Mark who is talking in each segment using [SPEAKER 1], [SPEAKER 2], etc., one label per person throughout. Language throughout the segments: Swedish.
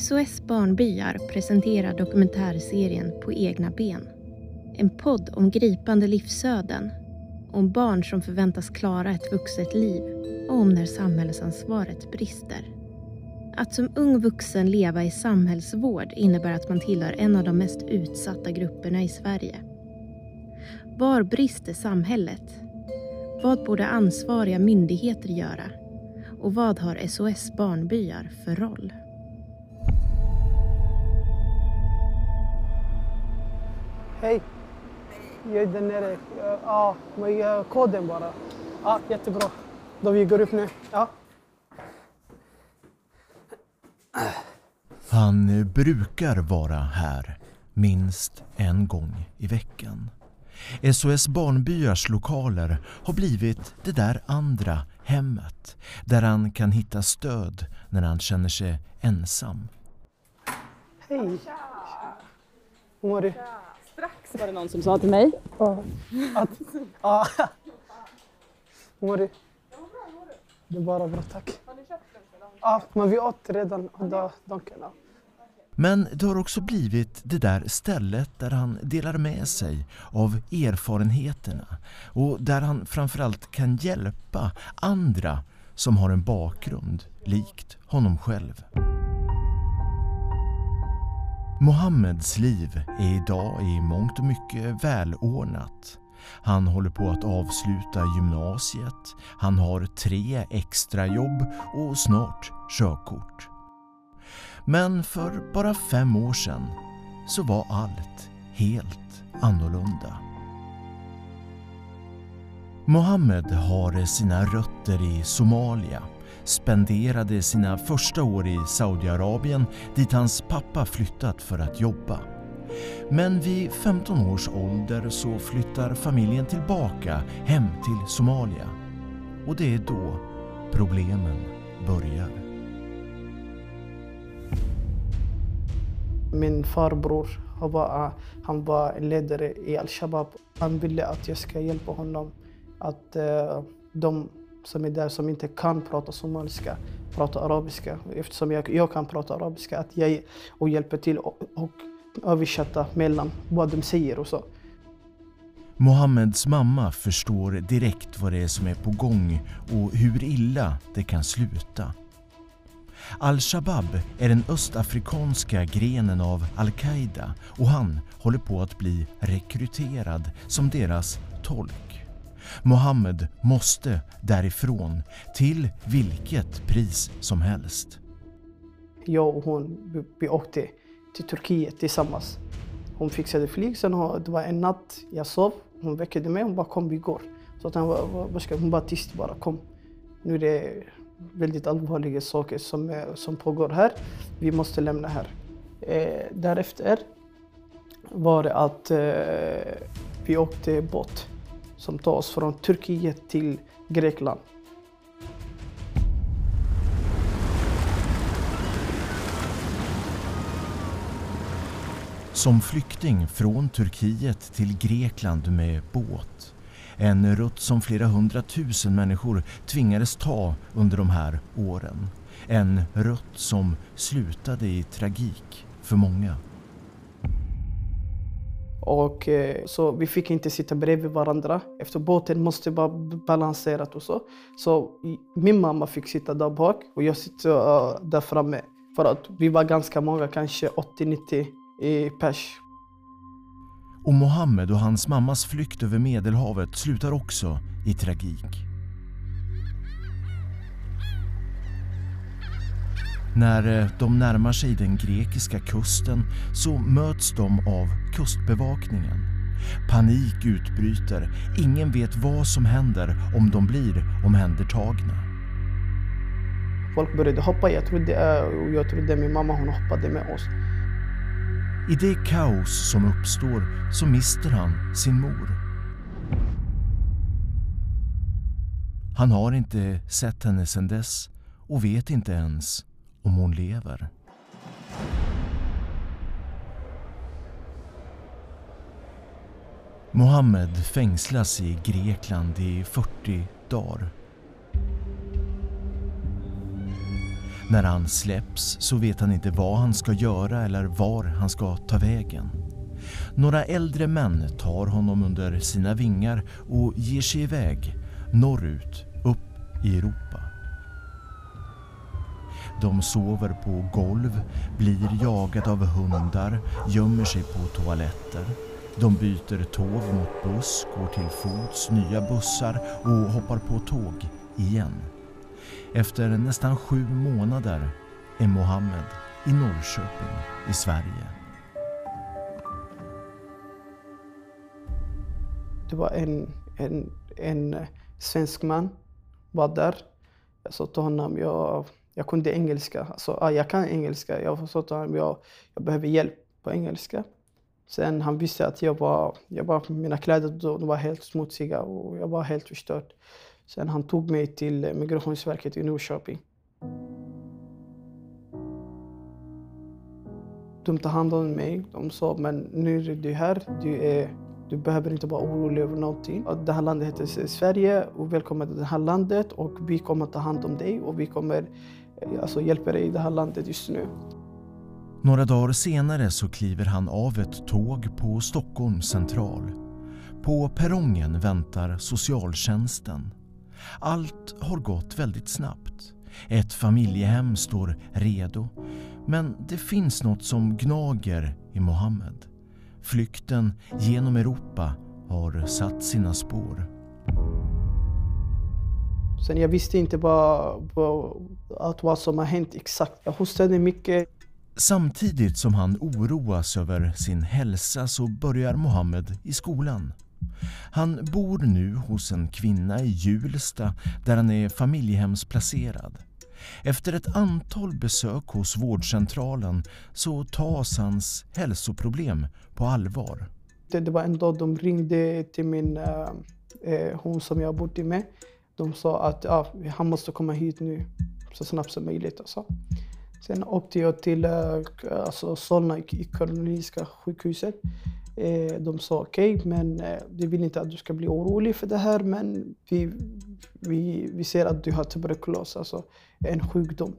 [SPEAKER 1] SOS Barnbyar presenterar dokumentärserien På egna ben. En podd om gripande livsöden, om barn som förväntas klara ett vuxet liv och om när samhällsansvaret brister. Att som ung vuxen leva i samhällsvård innebär att man tillhör en av de mest utsatta grupperna i Sverige. Var brister samhället? Vad borde ansvariga myndigheter göra? Och vad har SOS Barnbyar för roll?
[SPEAKER 2] Hej. Jag är där nere. Ja, men koden bara. Ja, jättebra. Då vi går upp nu. Ja.
[SPEAKER 3] Han brukar vara här minst en gång i veckan. SOS Barnbyars lokaler har blivit det där andra hemmet där han kan hitta stöd när han känner sig ensam.
[SPEAKER 2] Hej. Hur mår du?
[SPEAKER 4] Var det någon som sa till mig.
[SPEAKER 2] Ja. Att, ja. Hur mår du? Det är bara bra, tack. Ja, men vi åt redan. Da, danken, ja.
[SPEAKER 3] Men det har också blivit det där stället där han delar med sig av erfarenheterna och där han framförallt kan hjälpa andra som har en bakgrund likt honom själv. Mohammeds liv är idag i mångt och mycket välordnat. Han håller på att avsluta gymnasiet, han har tre extrajobb och snart körkort. Men för bara fem år sedan så var allt helt annorlunda. Mohammed har sina rötter i Somalia, spenderade sina första år i Saudiarabien dit hans pappa flyttat för att jobba. Men vid 15 års ålder så flyttar familjen tillbaka hem till Somalia. Och det är då problemen börjar.
[SPEAKER 2] Min farbror han var, han var ledare i al-Shabab. Han ville att jag ska hjälpa honom att eh, de som är där som inte kan prata somaliska prata arabiska. Eftersom jag, jag kan prata arabiska, att jag och hjälper till och, och översätta mellan vad de säger och så.
[SPEAKER 3] Mohammeds mamma förstår direkt vad det är som är på gång och hur illa det kan sluta. Al-Shabab är den östafrikanska grenen av Al-Qaida och han håller på att bli rekryterad som deras tolk. Mohammed måste därifrån till vilket pris som helst.
[SPEAKER 2] Jag och hon, vi åkte till Turkiet tillsammans. Hon fixade flyg, sen det var en natt jag sov. Hon väckte mig, hon bara kom vi går. Så att hon, var, hon bara tyst bara kom. Nu är det väldigt allvarliga saker som, som pågår här. Vi måste lämna här. Eh, därefter var det att eh, vi åkte båt som tar oss från Turkiet till Grekland.
[SPEAKER 3] Som flykting från Turkiet till Grekland med båt. En rutt som flera hundratusen människor tvingades ta under de här åren. En rutt som slutade i tragik för många.
[SPEAKER 2] Och, eh, så vi fick inte sitta bredvid varandra. Efter båten måste vara balanserat och så. Så min mamma fick sitta där bak och jag sitter eh, där framme. För att vi var ganska många, kanske 80-90 pers.
[SPEAKER 3] Och Mohammed och hans mammas flykt över Medelhavet slutar också i tragik. När eh, de närmar sig den grekiska kusten så möts de av kustbevakningen. Panik utbryter. Ingen vet vad som händer om de blir omhändertagna.
[SPEAKER 2] Folk började hoppa. Jag trodde, eh, och jag trodde min mamma hon hoppade med oss.
[SPEAKER 3] I det kaos som uppstår så mister han sin mor. Han har inte sett henne sedan dess och vet inte ens om hon lever. Mohammed fängslas i Grekland i 40 dagar. När han släpps så vet han inte vad han ska göra eller var han ska ta vägen. Några äldre män tar honom under sina vingar och ger sig iväg norrut, upp i Europa. De sover på golv, blir jagade av hundar, gömmer sig på toaletter. De byter tåg mot buss, går till fots, nya bussar och hoppar på tåg igen. Efter nästan sju månader är Mohammed i Norrköping i Sverige.
[SPEAKER 2] Det var en, en, en svensk man var där. Jag sa till honom, jag, jag kunde engelska. Alltså, ja, jag kan engelska. Jag sa till honom, jag, jag behöver hjälp på engelska. Sen han visste att jag var, jag var mina kläder de var helt smutsiga och jag var helt förstörd. Sen han tog mig till Migrationsverket i Norrköping. De tog hand om mig. De sa, men nu är du här. Du, är, du behöver inte vara orolig över någonting. Det här landet heter Sverige och välkommen till det här landet och vi kommer ta hand om dig och vi kommer Eh, alltså, hjälper dig i det här landet just nu.
[SPEAKER 3] Några dagar senare så kliver han av ett tåg på Stockholms central. På perrongen väntar socialtjänsten. Allt har gått väldigt snabbt. Ett familjehem står redo. Men det finns något som gnager i Mohammed. Flykten genom Europa har satt sina spår.
[SPEAKER 2] Sen jag visste inte vad, vad, vad som har hänt exakt. Jag hostade mycket.
[SPEAKER 3] Samtidigt som han oroas över sin hälsa så börjar Mohammed i skolan. Han bor nu hos en kvinna i Hjulsta där han är familjehemsplacerad. Efter ett antal besök hos vårdcentralen så tas hans hälsoproblem på allvar.
[SPEAKER 2] Det, var en dag de ringde till min, äh, hon som jag bodde med. De sa att ja, han måste komma hit nu så snabbt som möjligt. Alltså. Sen åkte jag till eh, alltså Solna i Karolinska sjukhuset. Eh, de sa okej, okay, men eh, vi vill inte att du ska bli orolig för det här, men vi, vi, vi ser att du har tuberkulos, alltså en sjukdom.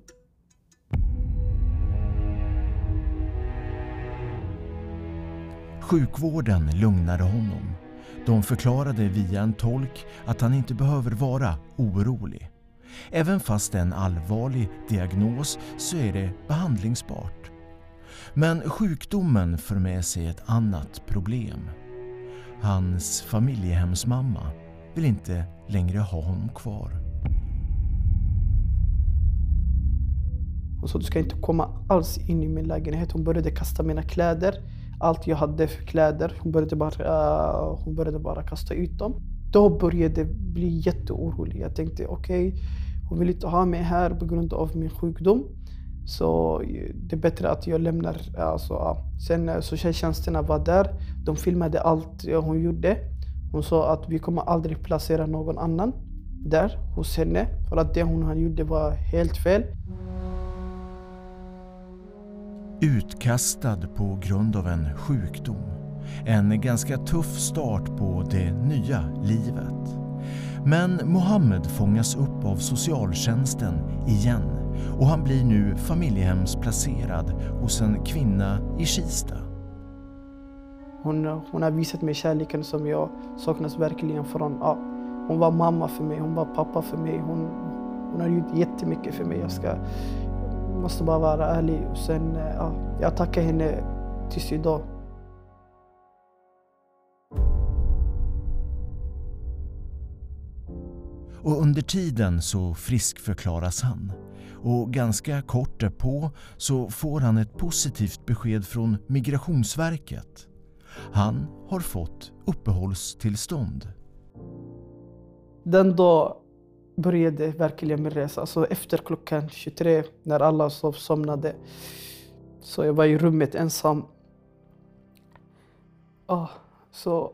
[SPEAKER 3] Sjukvården lugnade honom. De förklarade via en tolk att han inte behöver vara orolig. Även fast det är en allvarlig diagnos så är det behandlingsbart. Men sjukdomen för med sig ett annat problem. Hans familjehemsmamma vill inte längre ha honom kvar.
[SPEAKER 2] Hon sa du ska inte komma alls in i min lägenhet. Hon började kasta mina kläder. Allt jag hade för kläder. Hon började bara, uh, hon började bara kasta ut dem. Då började jag bli jätteorolig. Jag tänkte okej, okay, hon vill inte ha mig här på grund av min sjukdom. Så eh, det är bättre att jag lämnar. Eh, alltså. Sen socialtjänsterna var där. De filmade allt hon gjorde. Hon sa att vi kommer aldrig placera någon annan där hos henne. För att det hon gjorde var helt fel.
[SPEAKER 3] Utkastad på grund av en sjukdom. En ganska tuff start på det nya livet. Men Mohammed fångas upp av socialtjänsten igen och han blir nu familjehemsplacerad hos en kvinna i Kista.
[SPEAKER 2] Hon, hon har visat mig kärleken som jag saknas verkligen från. Ja, hon var mamma för mig, hon var pappa för mig. Hon, hon har gjort jättemycket för mig. Jag ska, måste bara vara ärlig. Och sen, ja, jag tackar henne tills idag.
[SPEAKER 3] Och under tiden så friskförklaras han och ganska kort därpå så får han ett positivt besked från Migrationsverket. Han har fått uppehållstillstånd.
[SPEAKER 2] Den dag började verkligen min resa. Alltså efter klockan 23 när alla sov, somnade. Så jag var i rummet ensam. Ah, så...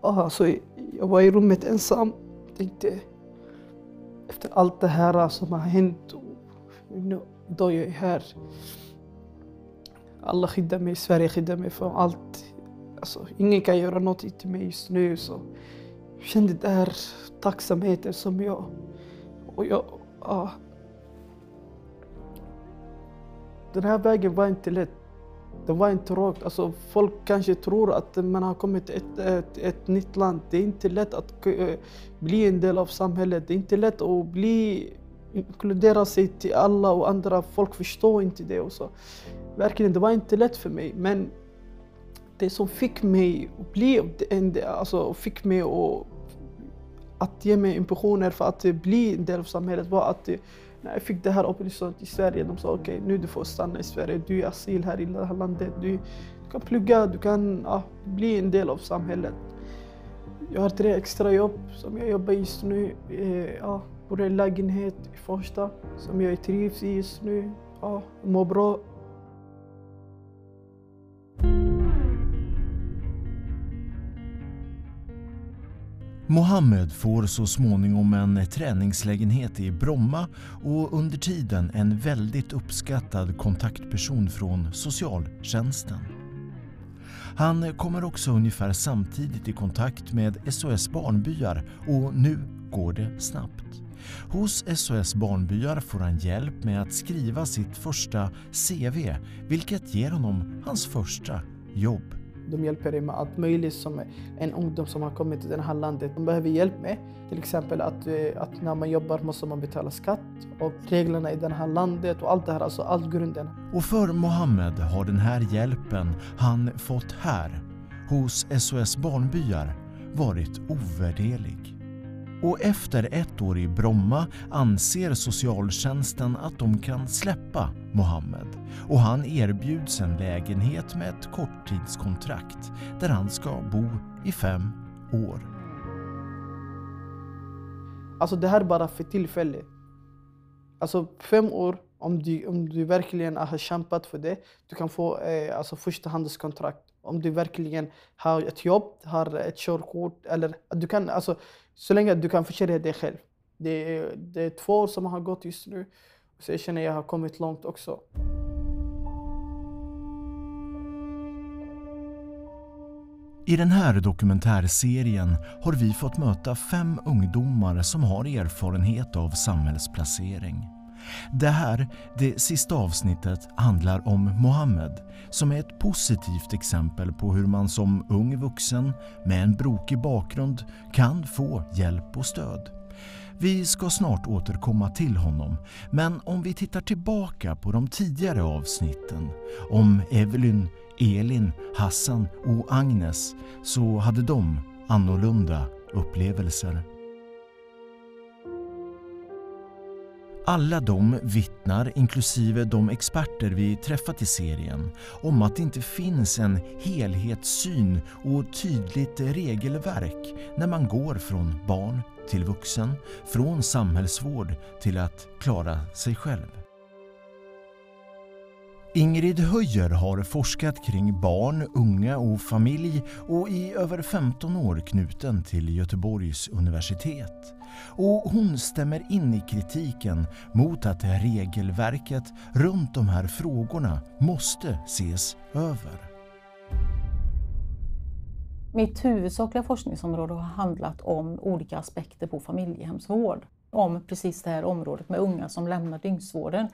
[SPEAKER 2] Ah, så jag var i rummet ensam. Tänkte efter allt det här som har hänt. Då jag är här. Alla skyddar mig, Sverige skyddar mig från allt. Alltså, ingen kan göra något till mig just nu. Så kände den här tacksamheten som jag... Och jag, Ja. Den här vägen var inte lätt. Den var inte rakt. Alltså, folk kanske tror att man har kommit till ett, ett, ett nytt land. Det är inte lätt att eh, bli en del av samhället. Det är inte lätt att bli inkludera sig till alla och andra. Folk förstår inte det. Och så. Verkligen, det var inte lätt för mig. Men det som fick mig att bli alltså fick mig att, att ge mig impulsioner för att bli en del av samhället var att när jag fick det här uppehållstillståndet i Sverige, de sa okej, okay, nu du får stanna i Sverige, du är asyl här i det här landet, du, du kan plugga, du kan ja, bli en del av samhället. Jag har tre extra jobb som jag jobbar just nu. Eh, ja, bor i en lägenhet i Farsta som jag trivs i just nu. Ja, mår bra.
[SPEAKER 3] Mohammed får så småningom en träningslägenhet i Bromma och under tiden en väldigt uppskattad kontaktperson från socialtjänsten. Han kommer också ungefär samtidigt i kontakt med SOS Barnbyar och nu går det snabbt. Hos SOS Barnbyar får han hjälp med att skriva sitt första CV vilket ger honom hans första jobb.
[SPEAKER 2] De hjälper dig med allt möjligt som en ungdom som har kommit till det här landet de behöver hjälp med. Till exempel att, eh, att när man jobbar måste man betala skatt och reglerna i det här landet och allt det här, alltså allt grunden.
[SPEAKER 3] Och för Mohammed har den här hjälpen han fått här hos SOS Barnbyar varit ovärderlig. Och efter ett år i Bromma anser socialtjänsten att de kan släppa Mohammed och han erbjuds en lägenhet med ett korttidskontrakt där han ska bo i fem år.
[SPEAKER 2] Alltså det här är bara för tillfället. Alltså fem år, om du, om du verkligen har kämpat för det, du kan få eh, alltså förstahandskontrakt. Om du verkligen har ett jobb, har ett körkort eller du kan, alltså så länge du kan försörja dig själv. Det är, det är två år som har gått just nu. Så jag känner att jag har kommit långt också.
[SPEAKER 3] I den här dokumentärserien har vi fått möta fem ungdomar som har erfarenhet av samhällsplacering. Det här, det sista avsnittet, handlar om Mohammed som är ett positivt exempel på hur man som ung vuxen med en brokig bakgrund kan få hjälp och stöd. Vi ska snart återkomma till honom, men om vi tittar tillbaka på de tidigare avsnitten om Evelyn, Elin, Hassan och Agnes så hade de annorlunda upplevelser. Alla de vittnar, inklusive de experter vi träffat i serien, om att det inte finns en helhetssyn och tydligt regelverk när man går från barn till vuxen, från samhällsvård till att klara sig själv. Ingrid Höjer har forskat kring barn, unga och familj och i över 15 år knuten till Göteborgs universitet. Och hon stämmer in i kritiken mot att regelverket runt de här frågorna måste ses över.
[SPEAKER 5] Mitt huvudsakliga forskningsområde har handlat om olika aspekter på familjehemsvård. Om precis det här området med unga som lämnar dygnsvården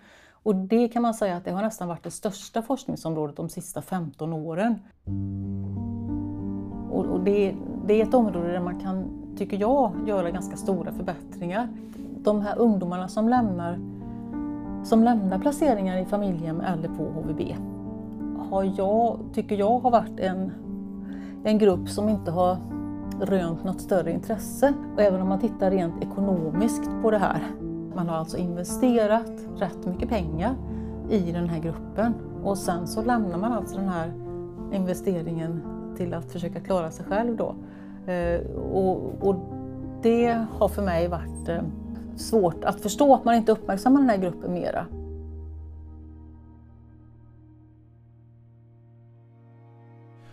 [SPEAKER 5] och det kan man säga att det har nästan varit det största forskningsområdet de sista 15 åren. Och, det, det, är ett område där man kan, tycker jag, göra ganska stora förbättringar. De här ungdomarna som lämnar, som lämnar placeringar i familjehem eller på HVB har jag, tycker jag har varit en, en grupp som inte har rönt något större intresse. Och även om man tittar rent ekonomiskt på det här man har alltså investerat rätt mycket pengar i den här gruppen och sen så lämnar man alltså den här investeringen till att försöka klara sig själv då. Eh, och, och det har för mig varit eh, svårt att förstå att man inte uppmärksammar den här gruppen mera.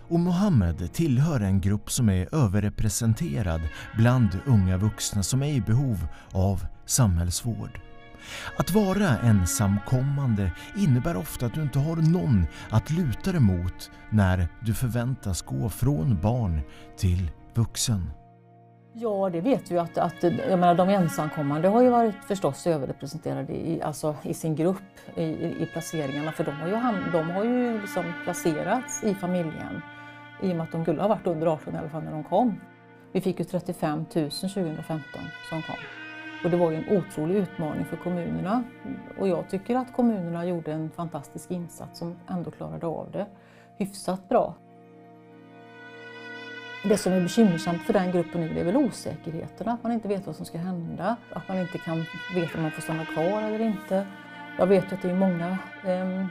[SPEAKER 3] Och Mohammed tillhör en grupp som är överrepresenterad bland unga vuxna som är i behov av samhällsvård. Att vara ensamkommande innebär ofta att du inte har någon att luta dig mot när du förväntas gå från barn till vuxen.
[SPEAKER 5] Ja, det vet vi ju att, att jag menar, de ensamkommande har ju varit förstås överrepresenterade i, alltså, i sin grupp i, i, placeringarna för de har ju, de har ju liksom placerats i familjen i och med att de skulle ha varit under 18 i alla fall när de kom. Vi fick ju 35 000 2015 som kom. Och det var ju en otrolig utmaning för kommunerna. Och jag tycker att kommunerna gjorde en fantastisk insats som ändå klarade av det hyfsat bra. Det som är bekymmersamt för den gruppen nu är väl osäkerheten, att man inte vet vad som ska hända, att man inte kan veta om man får stanna kvar eller inte. Jag vet ju att det är många eh,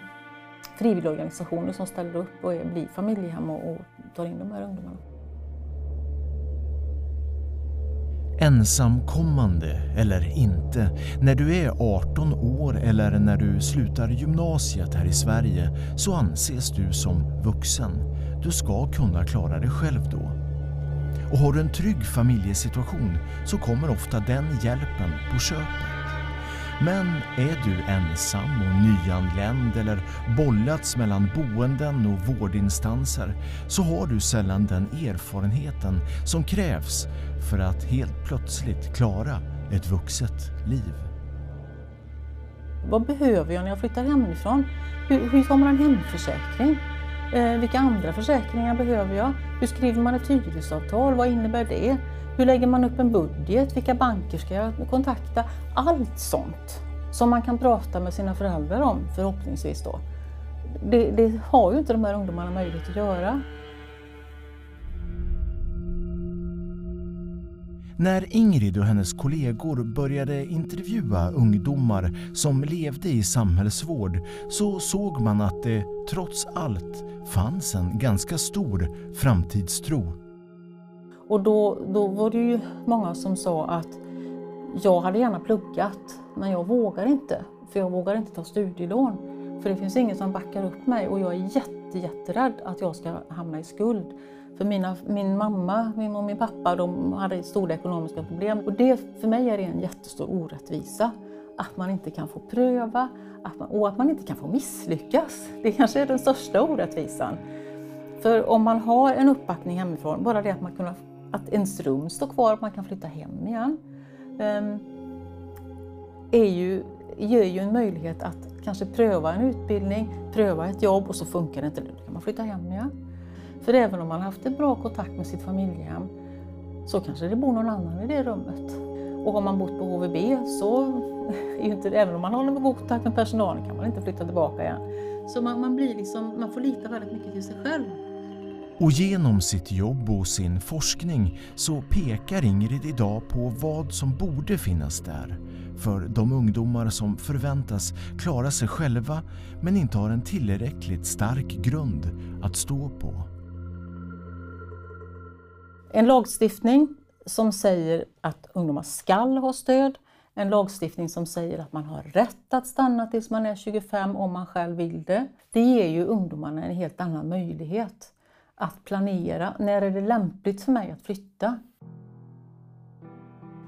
[SPEAKER 5] frivilligorganisationer som ställer upp och är, blir familjehem och, och tar in de här ungdomarna.
[SPEAKER 3] Ensamkommande eller inte, när du är 18 år eller när du slutar gymnasiet här i Sverige så anses du som vuxen. Du ska kunna klara dig själv då. Och har du en trygg familjesituation så kommer ofta den hjälpen på köpet. Men är du ensam och nyanländ eller bollats mellan boenden och vårdinstanser så har du sällan den erfarenheten som krävs för att helt plötsligt klara ett vuxet liv.
[SPEAKER 5] Vad behöver jag när jag flyttar hemifrån? Hur, hur får man en hemförsäkring? Eh, vilka andra försäkringar behöver jag? Hur skriver man ett hyresavtal? Vad innebär det? Hur lägger man upp en budget? Vilka banker ska jag kontakta? Allt sånt som man kan prata med sina föräldrar om förhoppningsvis då. Det, det har ju inte de här ungdomarna möjlighet att göra.
[SPEAKER 3] När Ingrid och hennes kollegor började intervjua ungdomar som levde i samhällsvård så såg man att det trots allt fanns en ganska stor framtidstro.
[SPEAKER 5] Och då, då var det ju många som sa att jag hade gärna pluggat men jag vågar inte för jag vågar inte ta studielån. För det finns ingen som backar upp mig och jag är jätte, jätterädd att jag ska hamna i skuld. För mina, min mamma min och min pappa de hade stora ekonomiska problem och det, för mig är det en jättestor orättvisa. Att man inte kan få pröva att man, och att man inte kan få misslyckas. Det kanske är den största orättvisan. För om man har en uppbackning hemifrån, bara det att, man kunna, att ens rum står kvar, och man kan flytta hem igen, ehm, är ju, ger ju en möjlighet att kanske pröva en utbildning, pröva ett jobb och så funkar det inte, då kan man flytta hem igen. För även om man har haft en bra kontakt med sitt familjehem så kanske det bor någon annan i det rummet. Och har man bott på HVB så, är inte, även om man har en god kontakt med personalen, kan man inte flytta tillbaka igen. Så man, man, blir liksom, man får lita väldigt mycket till sig själv.
[SPEAKER 3] Och genom sitt jobb och sin forskning så pekar Ingrid idag på vad som borde finnas där för de ungdomar som förväntas klara sig själva men inte har en tillräckligt stark grund att stå på.
[SPEAKER 5] En lagstiftning som säger att ungdomar skall ha stöd, en lagstiftning som säger att man har rätt att stanna tills man är 25 om man själv vill det. Det ger ju ungdomarna en helt annan möjlighet att planera. När är det lämpligt för mig att flytta?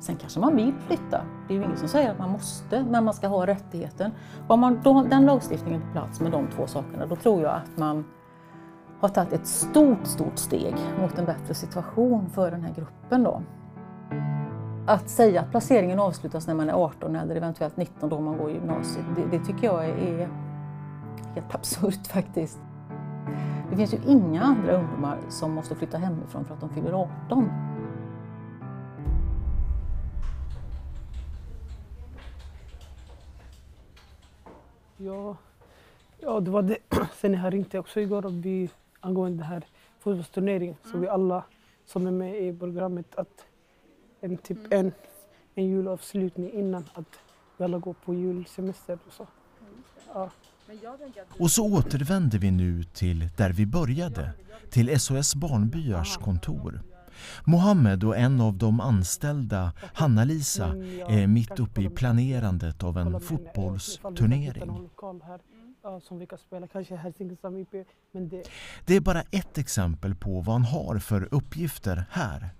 [SPEAKER 5] Sen kanske man vill flytta. Det är ju ingen som säger att man måste, men man ska ha rättigheten. Har man då, den lagstiftningen på plats med de två sakerna, då tror jag att man har tagit ett stort, stort steg mot en bättre situation för den här gruppen. Då. Att säga att placeringen avslutas när man är 18 eller eventuellt 19 då man går i gymnasiet, det, det tycker jag är helt absurt faktiskt. Det finns ju inga andra ungdomar som måste flytta hemifrån för att de fyller 18.
[SPEAKER 2] Ja, ja det var det. Sen jag ringde också igår och vi, angående den här fotbollsturneringen. Så vi alla som är med i programmet att en, typ en, en julavslutning innan att vi alla går på julsemester och så. Ja.
[SPEAKER 3] Och så återvänder vi nu till där vi började, till SOS Barnbyars kontor. Mohammed och en av de anställda, Hanna-Lisa, är mitt uppe i planerandet av en fotbollsturnering. Det är bara ett exempel på vad han har för uppgifter här.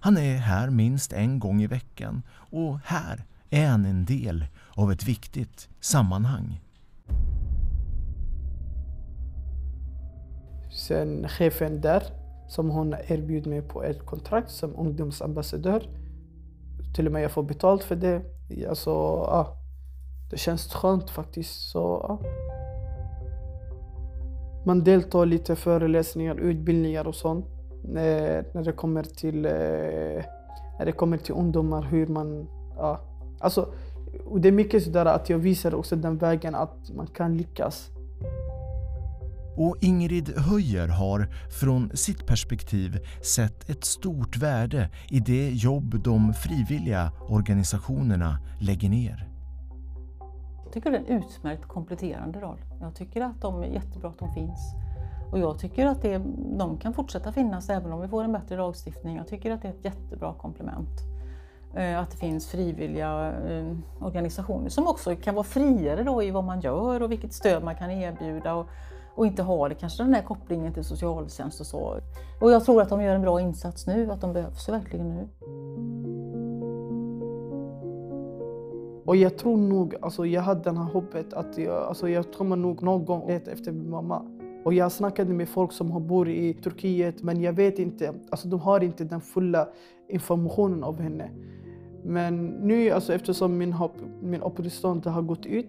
[SPEAKER 3] Han är här minst en gång i veckan och här är han en del av ett viktigt sammanhang.
[SPEAKER 2] Sen chefen där som hon erbjöd mig på ett kontrakt som ungdomsambassadör. Till och med jag får betalt för det. Alltså, ja, det känns skönt faktiskt. Så, ja. Man deltar lite föreläsningar, utbildningar och sånt. När det kommer till, eh, när det kommer till ungdomar, hur man... Ja, alltså, och det är mycket sådär att jag visar också den vägen att man kan lyckas.
[SPEAKER 3] Och Ingrid Höjer har från sitt perspektiv sett ett stort värde i det jobb de frivilliga organisationerna lägger ner.
[SPEAKER 5] Jag tycker det är en utmärkt kompletterande roll. Jag tycker att de är jättebra att de finns. Och jag tycker att det, de kan fortsätta finnas även om vi får en bättre lagstiftning. Jag tycker att det är ett jättebra komplement. Eh, att det finns frivilliga eh, organisationer som också kan vara friare då i vad man gör och vilket stöd man kan erbjuda. Och, och inte ha det kanske den här kopplingen till socialtjänst och så. Och jag tror att de gör en bra insats nu, att de behövs verkligen nu.
[SPEAKER 2] Och jag tror nog, alltså jag hade det här hoppet att jag, alltså jag kommer nog någon gång leta efter min mamma. Och jag snackade med folk som bor i Turkiet men jag vet inte, alltså de har inte den fulla informationen av henne. Men nu alltså eftersom min, min uppehållstillstånd har gått ut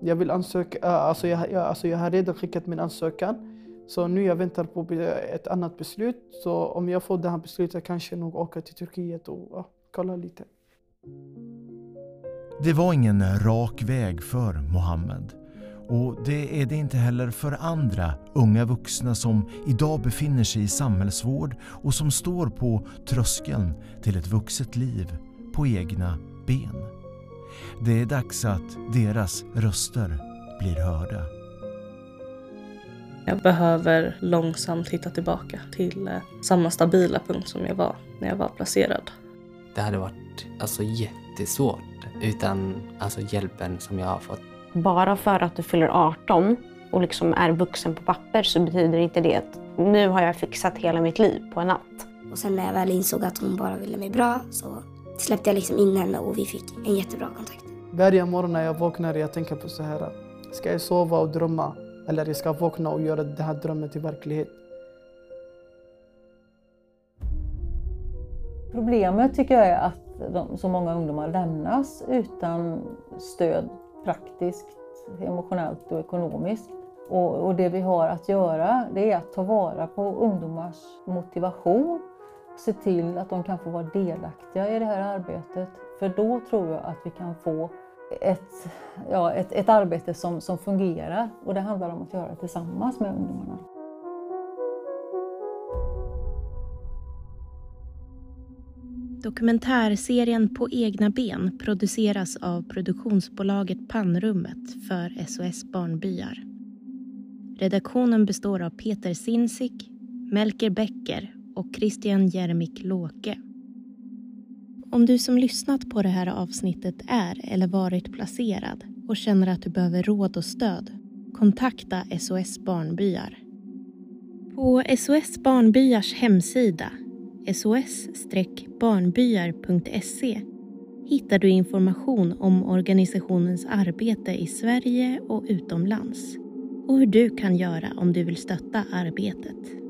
[SPEAKER 2] jag vill ansöka, äh, alltså jag, jag, alltså jag har redan skickat min ansökan. Så nu jag väntar på ett annat beslut. Så om jag får det här beslutet kanske jag nog åker till Turkiet och äh, ja, kolla lite.
[SPEAKER 3] Det var ingen rak väg för Mohammed. Och det är det inte heller för andra unga vuxna som idag befinner sig i samhällsvård och som står på tröskeln till ett vuxet liv på egna ben. Det är dags att deras röster blir hörda.
[SPEAKER 6] Jag behöver långsamt hitta tillbaka till eh, samma stabila punkt som jag var när jag var placerad.
[SPEAKER 7] Det hade varit alltså, jättesvårt utan alltså, hjälpen som jag har fått.
[SPEAKER 8] Bara för att du fyller 18 och liksom är vuxen på papper så betyder inte det att nu har jag fixat hela mitt liv på en natt.
[SPEAKER 9] Och sen när jag väl insåg att hon bara ville mig bra så släppte jag liksom in henne och vi fick en jättebra kontakt.
[SPEAKER 2] Varje morgon när jag vaknar jag tänker på så här. Ska jag sova och drömma? Eller jag ska vakna och göra den här drömmen till verklighet.
[SPEAKER 5] Problemet tycker jag är att de, så många ungdomar lämnas utan stöd praktiskt, emotionellt och ekonomiskt. Och, och, det vi har att göra det är att ta vara på ungdomars motivation se till att de kan få vara delaktiga i det här arbetet. För då tror jag att vi kan få ett, ja, ett, ett arbete som, som fungerar och det handlar om att göra det tillsammans med ungdomarna.
[SPEAKER 1] Dokumentärserien På egna ben produceras av produktionsbolaget Pannrummet för SOS Barnbyar. Redaktionen består av Peter Sinsik, Melker Becker och Christian Jermik Låke. Om du som lyssnat på det här avsnittet är eller varit placerad och känner att du behöver råd och stöd, kontakta SOS Barnbyar. På SOS Barnbyars hemsida, sos-barnbyar.se hittar du information om organisationens arbete i Sverige och utomlands och hur du kan göra om du vill stötta arbetet.